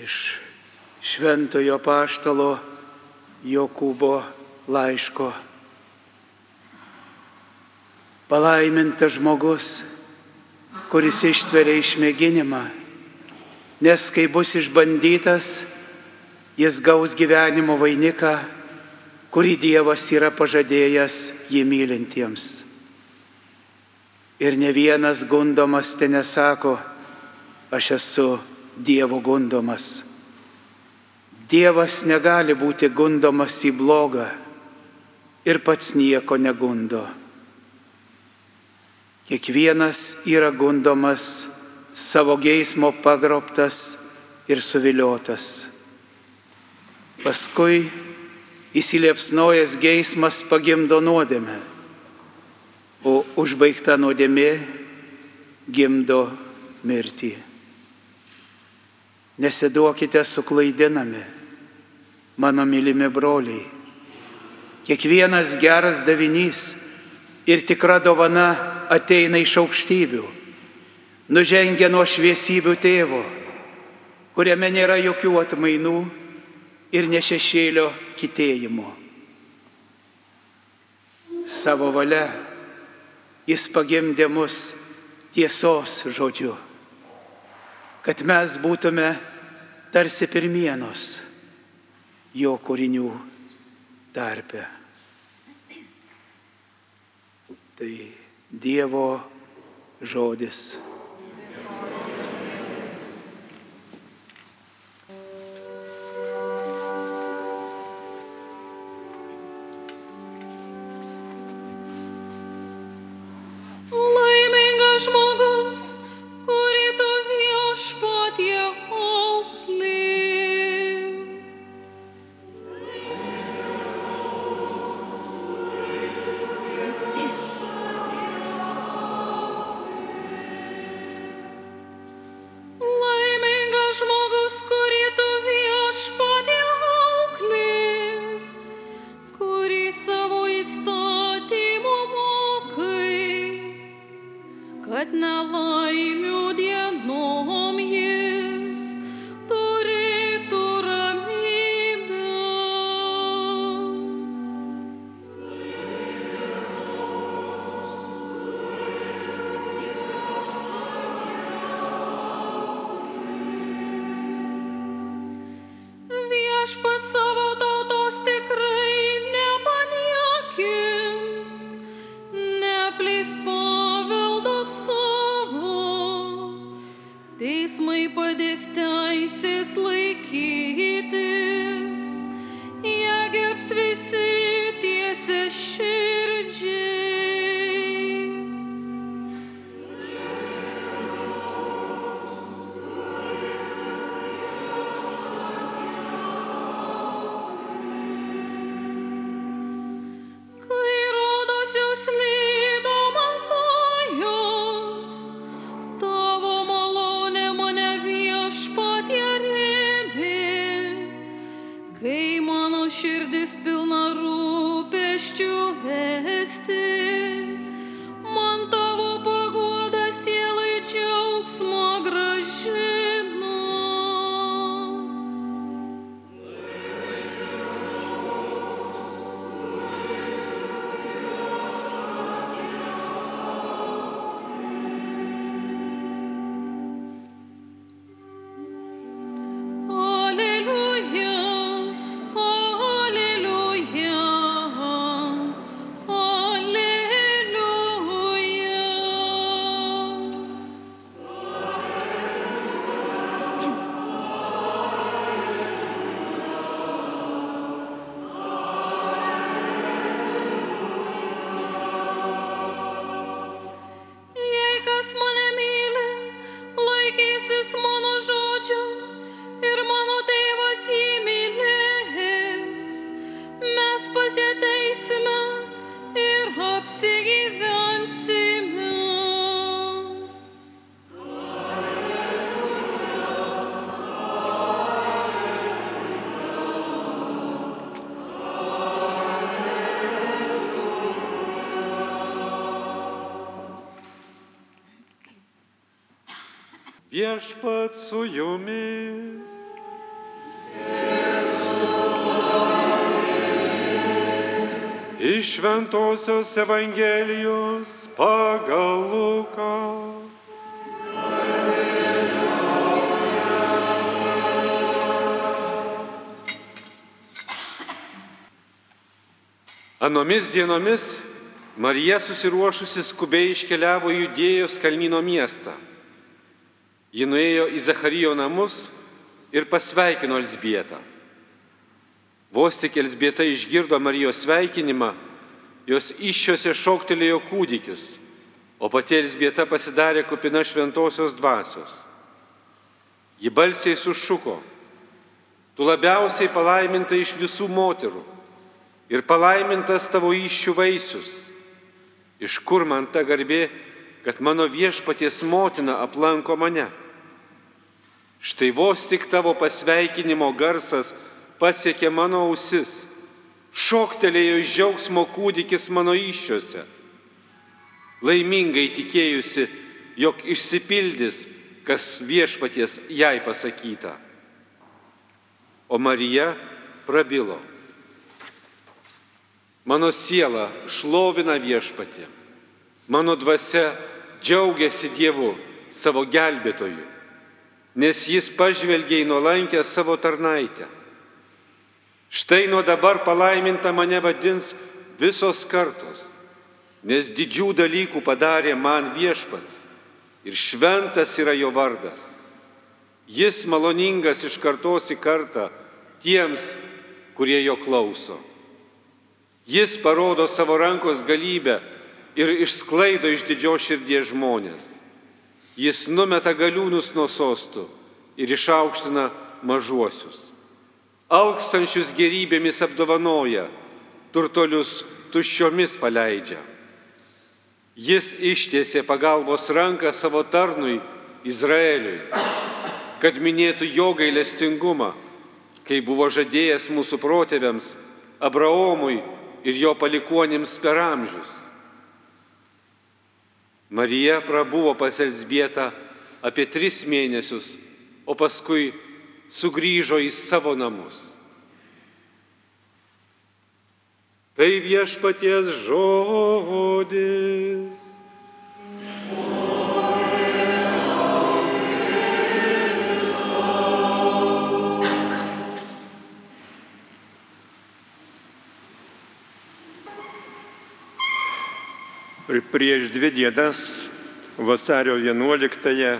iš Šventojo Paštalo Jokūbo laiško. Palaimintas žmogus, kuris ištveria išmėginimą, nes kai bus išbandytas, jis gaus gyvenimo vainiką, kurį Dievas yra pažadėjęs jį mylintiems. Ir ne vienas gundomas ten nesako, aš esu Dievo gundomas. Dievas negali būti gundomas į blogą ir pats nieko negundo. Kiekvienas yra gundomas savo geismo pagrobtas ir suviliotas. Paskui įsiliepsnojas geismas pagimdo nuodėmę, o užbaigta nuodėmė gimdo mirtį. Nesiduokite suklaidinami, mano mylimi broliai. Kiekvienas geras davinys ir tikra dovana ateina iš aukštybių, nužengia nuo šviesybių tėvo, kuriame nėra jokių atmainų ir nešešėlio kitėjimo. Savo valia jis pagimdė mus tiesos žodžiu, kad mes būtume tarsi pirmienos jo kūrinių tarpe. Tai Dievo žodis. Kai mano širdis pilna rūpeščių esti, su jumis. Iš Ventosios Evangelijos pagal Luką. Anomis dienomis Marija susiruošusi skubiai iškeliavo Judėjos kalnyno miestą Ji nuėjo į Zacharijo namus ir pasveikino Elsbietą. Vos tik Elsbieta išgirdo Marijos sveikinimą, jos iššiose šauktelėjo kūdikius, o pati Elsbieta pasidarė kupina šventosios dvasios. Ji balsiai sušuko, tu labiausiai palaiminta iš visų moterų ir palaimintas tavo iššių vaisius. Iš kur man ta garbė, kad mano viešpaties motina aplanko mane? Štai vos tik tavo pasveikinimo garsas pasiekė mano ausis, šoktelėjo iš džiaugsmo kūdikis mano iššiose. Laimingai tikėjusi, jog išsipildys, kas viešpaties jai pasakyta. O Marija prabilo. Mano siela šlovina viešpatį. Mano dvasia džiaugiasi Dievu, savo gelbėtoju, nes jis pažvelgia į nuolankę savo tarnaitę. Štai nuo dabar palaiminta mane vadins visos kartos, nes didžių dalykų padarė man viešpats ir šventas yra jo vardas. Jis maloningas iš kartos į kartą tiems, kurie jo klauso. Jis parodo savo rankos galybę ir išsklaido iš didžios širdies žmonės. Jis numeta galiūnus nuo sostų ir išaukština mažuosius. Alkstančius gerybėmis apdovanoja, turtolius tuščiomis paleidžia. Jis ištiesė pagalbos ranką savo tarnui Izraeliui, kad minėtų jo gailestingumą, kai buvo žadėjęs mūsų protėviams Abraomui ir jo palikuonims per amžius. Marija prabuvo pas Elsbietą apie tris mėnesius, o paskui sugrįžo į savo namus. Tai viešpaties žodis. Prieš dvi dienas, vasario 11-ąją,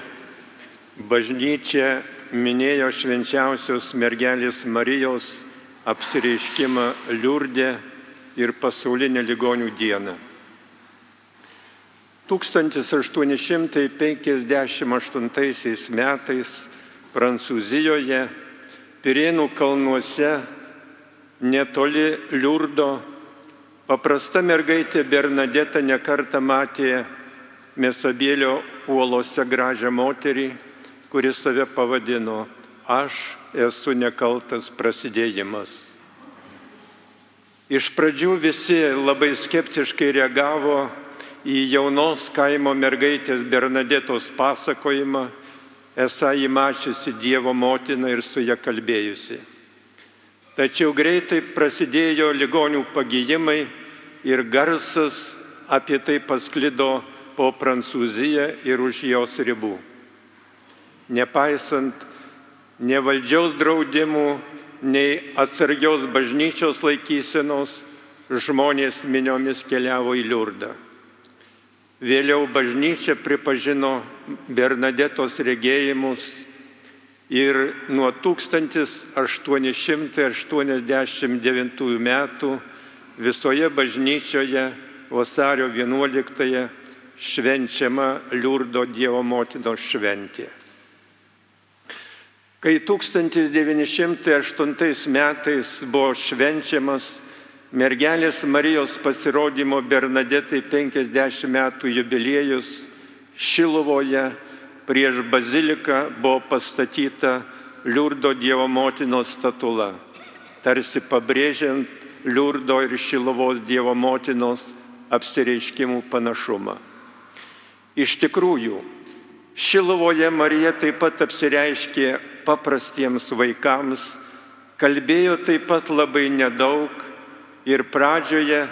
bažnyčia minėjo švenčiausios mergelės Marijos apsireiškimą Liurdė ir pasaulinę ligonių dieną. 1858 metais Prancūzijoje, Pirėnų kalnuose, netoli Liurdo, Paprasta mergaitė Bernadeta nekartą matė Mesabėlio uolose gražią moterį, kuris save pavadino Aš esu nekaltas prasidėjimas. Iš pradžių visi labai skeptiškai reagavo į jaunos kaimo mergaitės Bernadetos pasakojimą, esą įmačiusi Dievo motiną ir su ją kalbėjusi. Tačiau greitai prasidėjo ligonių pagyjimai ir garsas apie tai pasklido po Prancūziją ir už jos ribų. Nepaisant ne valdžiaus draudimų, nei atsargios bažnyčios laikysenos, žmonės miniomis keliavo į Liurdą. Vėliau bažnyčia pripažino Bernadetos regėjimus ir nuo 1889 metų visoje bažnyčioje vasario 11-ąją švenčiama Liurdo Dievo motinos šventė. Kai 1908 metais buvo švenčiamas mergelės Marijos pasirodymo Bernadetai 50 metų jubiliejus Šilovoje prieš baziliką buvo pastatyta Liurdo Dievo motinos statula, tarsi pabrėžiant Liurdo ir Šilovos Dievo motinos apsireiškimų panašumą. Iš tikrųjų, Šilovoje Marija taip pat apsireiškė paprastiems vaikams, kalbėjo taip pat labai nedaug ir pradžioje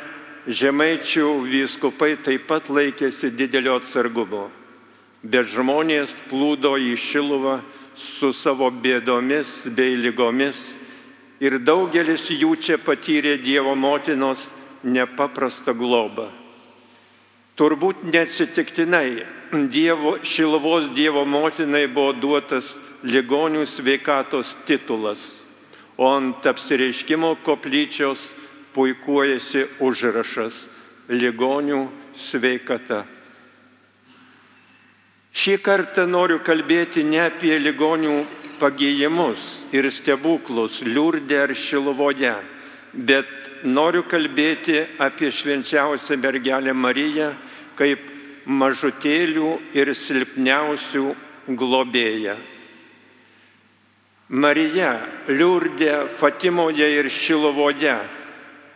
žemaičių vyskupai taip pat laikėsi didelio atsargumo, bet žmonės plūdo į Šiluvą su savo bėdomis bei lygomis ir daugelis jų čia patyrė Dievo motinos nepaprastą globą. Turbūt neatsitiktinai Dievo, Šiluvos Dievo motinai buvo duotas ligonių sveikatos titulas, o ant apsireiškimo koplyčios puikuojasi užrašas ligonių sveikata. Šį kartą noriu kalbėti ne apie ligonių pagėjimus ir stebuklus liurdė ar šiluvoje, bet noriu kalbėti apie švenčiausią mergelę Mariją kaip mažutėlių ir silpniausių globėją. Marija Liurdė, Fatimoje ir Šilovoje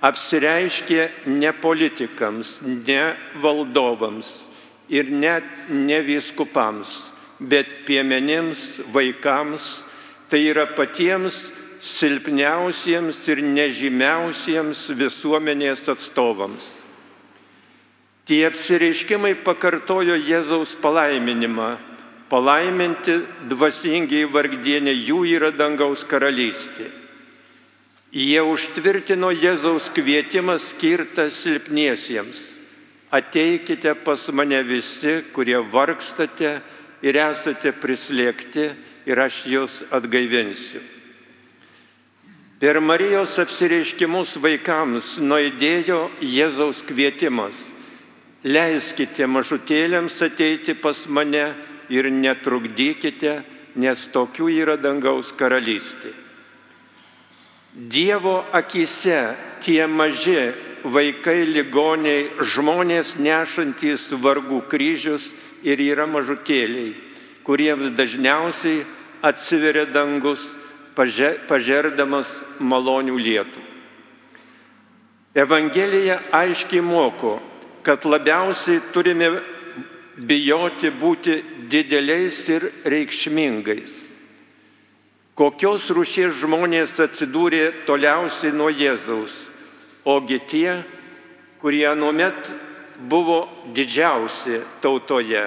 apsireiškė ne politikams, ne valdovams ir net ne vyskupams, bet piemenims, vaikams, tai yra patiems silpniausiems ir nežymiausiems visuomenės atstovams. Tie apsireiškimai pakartojo Jėzaus palaiminimą. Palaiminti dvasingiai vargdienė jų yra dangaus karalystė. Jie užtvirtino Jėzaus kvietimą skirtą silpniesiems. Ateikite pas mane visi, kurie vargstate ir esate prislėgti ir aš jūs atgaivinsiu. Per Marijos apsireiškimus vaikams nuėdėjo Jėzaus kvietimas leiskite mažutėlėms ateiti pas mane ir netrukdykite, nes tokių yra dangaus karalystė. Dievo akise tie maži vaikai, ligoniai, žmonės nešantys vargų kryžius ir yra mažutėliai, kuriems dažniausiai atsiveria dangus, pažerdamas malonių lietų. Evangelija aiškiai moko, kad labiausiai turime bijoti būti dideliais ir reikšmingais. Kokios rūšies žmonės atsidūrė toliausiai nuo Jėzaus, ogi tie, kurie nuomet buvo didžiausi tautoje.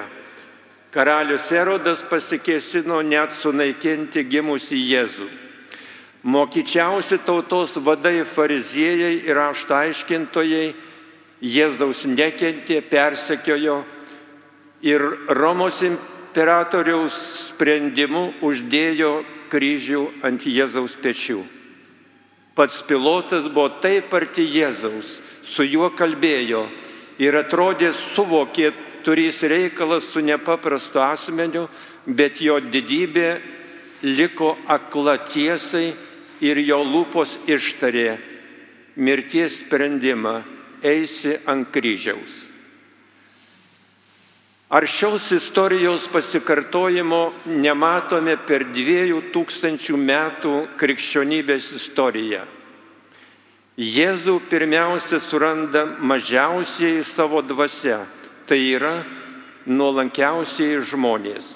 Karalius Erodas pasikėsino net sunaikinti gimusi Jėzų. Mokyčiausi tautos vadai fariziejai ir aštaiškintojai Jėzaus nekentė, persekiojo ir Romos imperatoriaus sprendimu uždėjo kryžių ant Jėzaus pečių. Pats pilotas buvo taip arti Jėzaus, su juo kalbėjo ir atrodė suvokė, turės reikalas su nepaprastu asmeniu, bet jo didybė liko akla tiesai ir jo lūpos ištarė mirties sprendimą eisi ant kryžiaus. Ar šios istorijos pasikartojimo nematome per dviejų tūkstančių metų krikščionybės istoriją? Jėzų pirmiausia suranda mažiausiai savo dvasia, tai yra nuolankiausiai žmonės.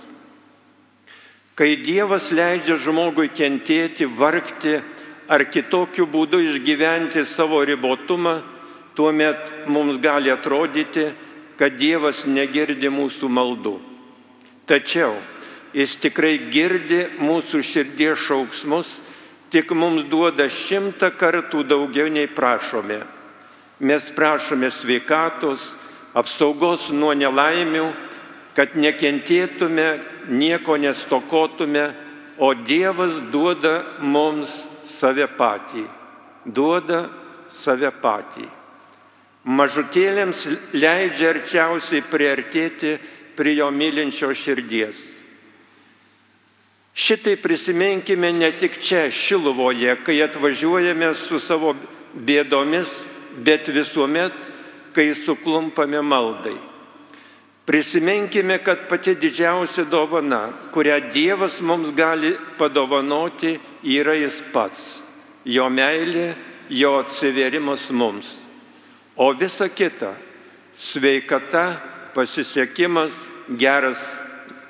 Kai Dievas leidžia žmogui kentėti, vargti ar kitokiu būdu išgyventi savo ribotumą, tuomet mums gali atrodyti, kad Dievas negirdi mūsų maldų. Tačiau Jis tikrai girdi mūsų širdies šauksmus, tik mums duoda šimtą kartų daugiau nei prašome. Mes prašome sveikatos, apsaugos nuo nelaimių, kad nekentėtume, nieko nestokotume, o Dievas duoda mums save patį. Duoda save patį mažutėlėms leidžia arčiausiai priartėti prie jo mylinčio širdies. Šitai prisiminkime ne tik čia, Šiluvoje, kai atvažiuojame su savo bėdomis, bet visuomet, kai suklumpame maldai. Prisiminkime, kad pati didžiausia dovana, kurią Dievas mums gali padovanoti, yra Jis pats. Jo meilė, jo atsiverimas mums. O visa kita - sveikata, pasisekimas, geras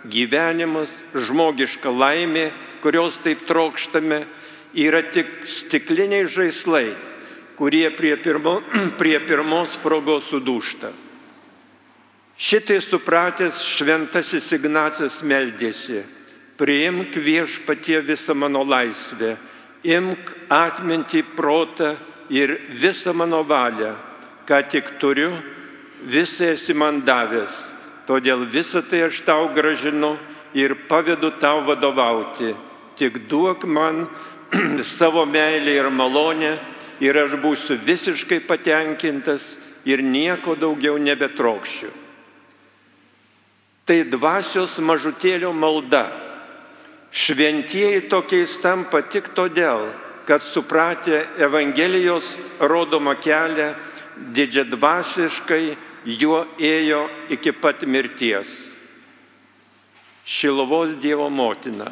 gyvenimas, žmogiška laimė, kurios taip trokštame, yra tik stikliniai žaislai, kurie prie, pirmo, prie pirmos progos sudūšta. Šitai supratęs šventasis Ignacas meldėsi, priimk viešpatie visą mano laisvę, imk atmintį, protą ir visą mano valią, ką tik turiu, visą esi man davęs, todėl visą tai aš tau gražinu ir pavedu tau vadovauti. Tik duok man savo meilę ir malonę ir aš būsiu visiškai patenkintas ir nieko daugiau nebetrokščiu. Tai dvasios mažutėlio malda. Šventieji tokiais tampa tik todėl, kad supratę Evangelijos rodomą kelią, didžiadvasiškai juo ėjo iki pat mirties. Šilovos Dievo motina,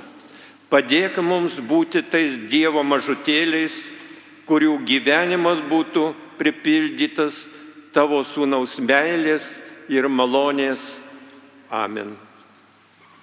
padėk mums būti tais Dievo mažutėliais, kurių gyvenimas būtų pripildytas tavo sūnaus meilės ir malonės. Amen.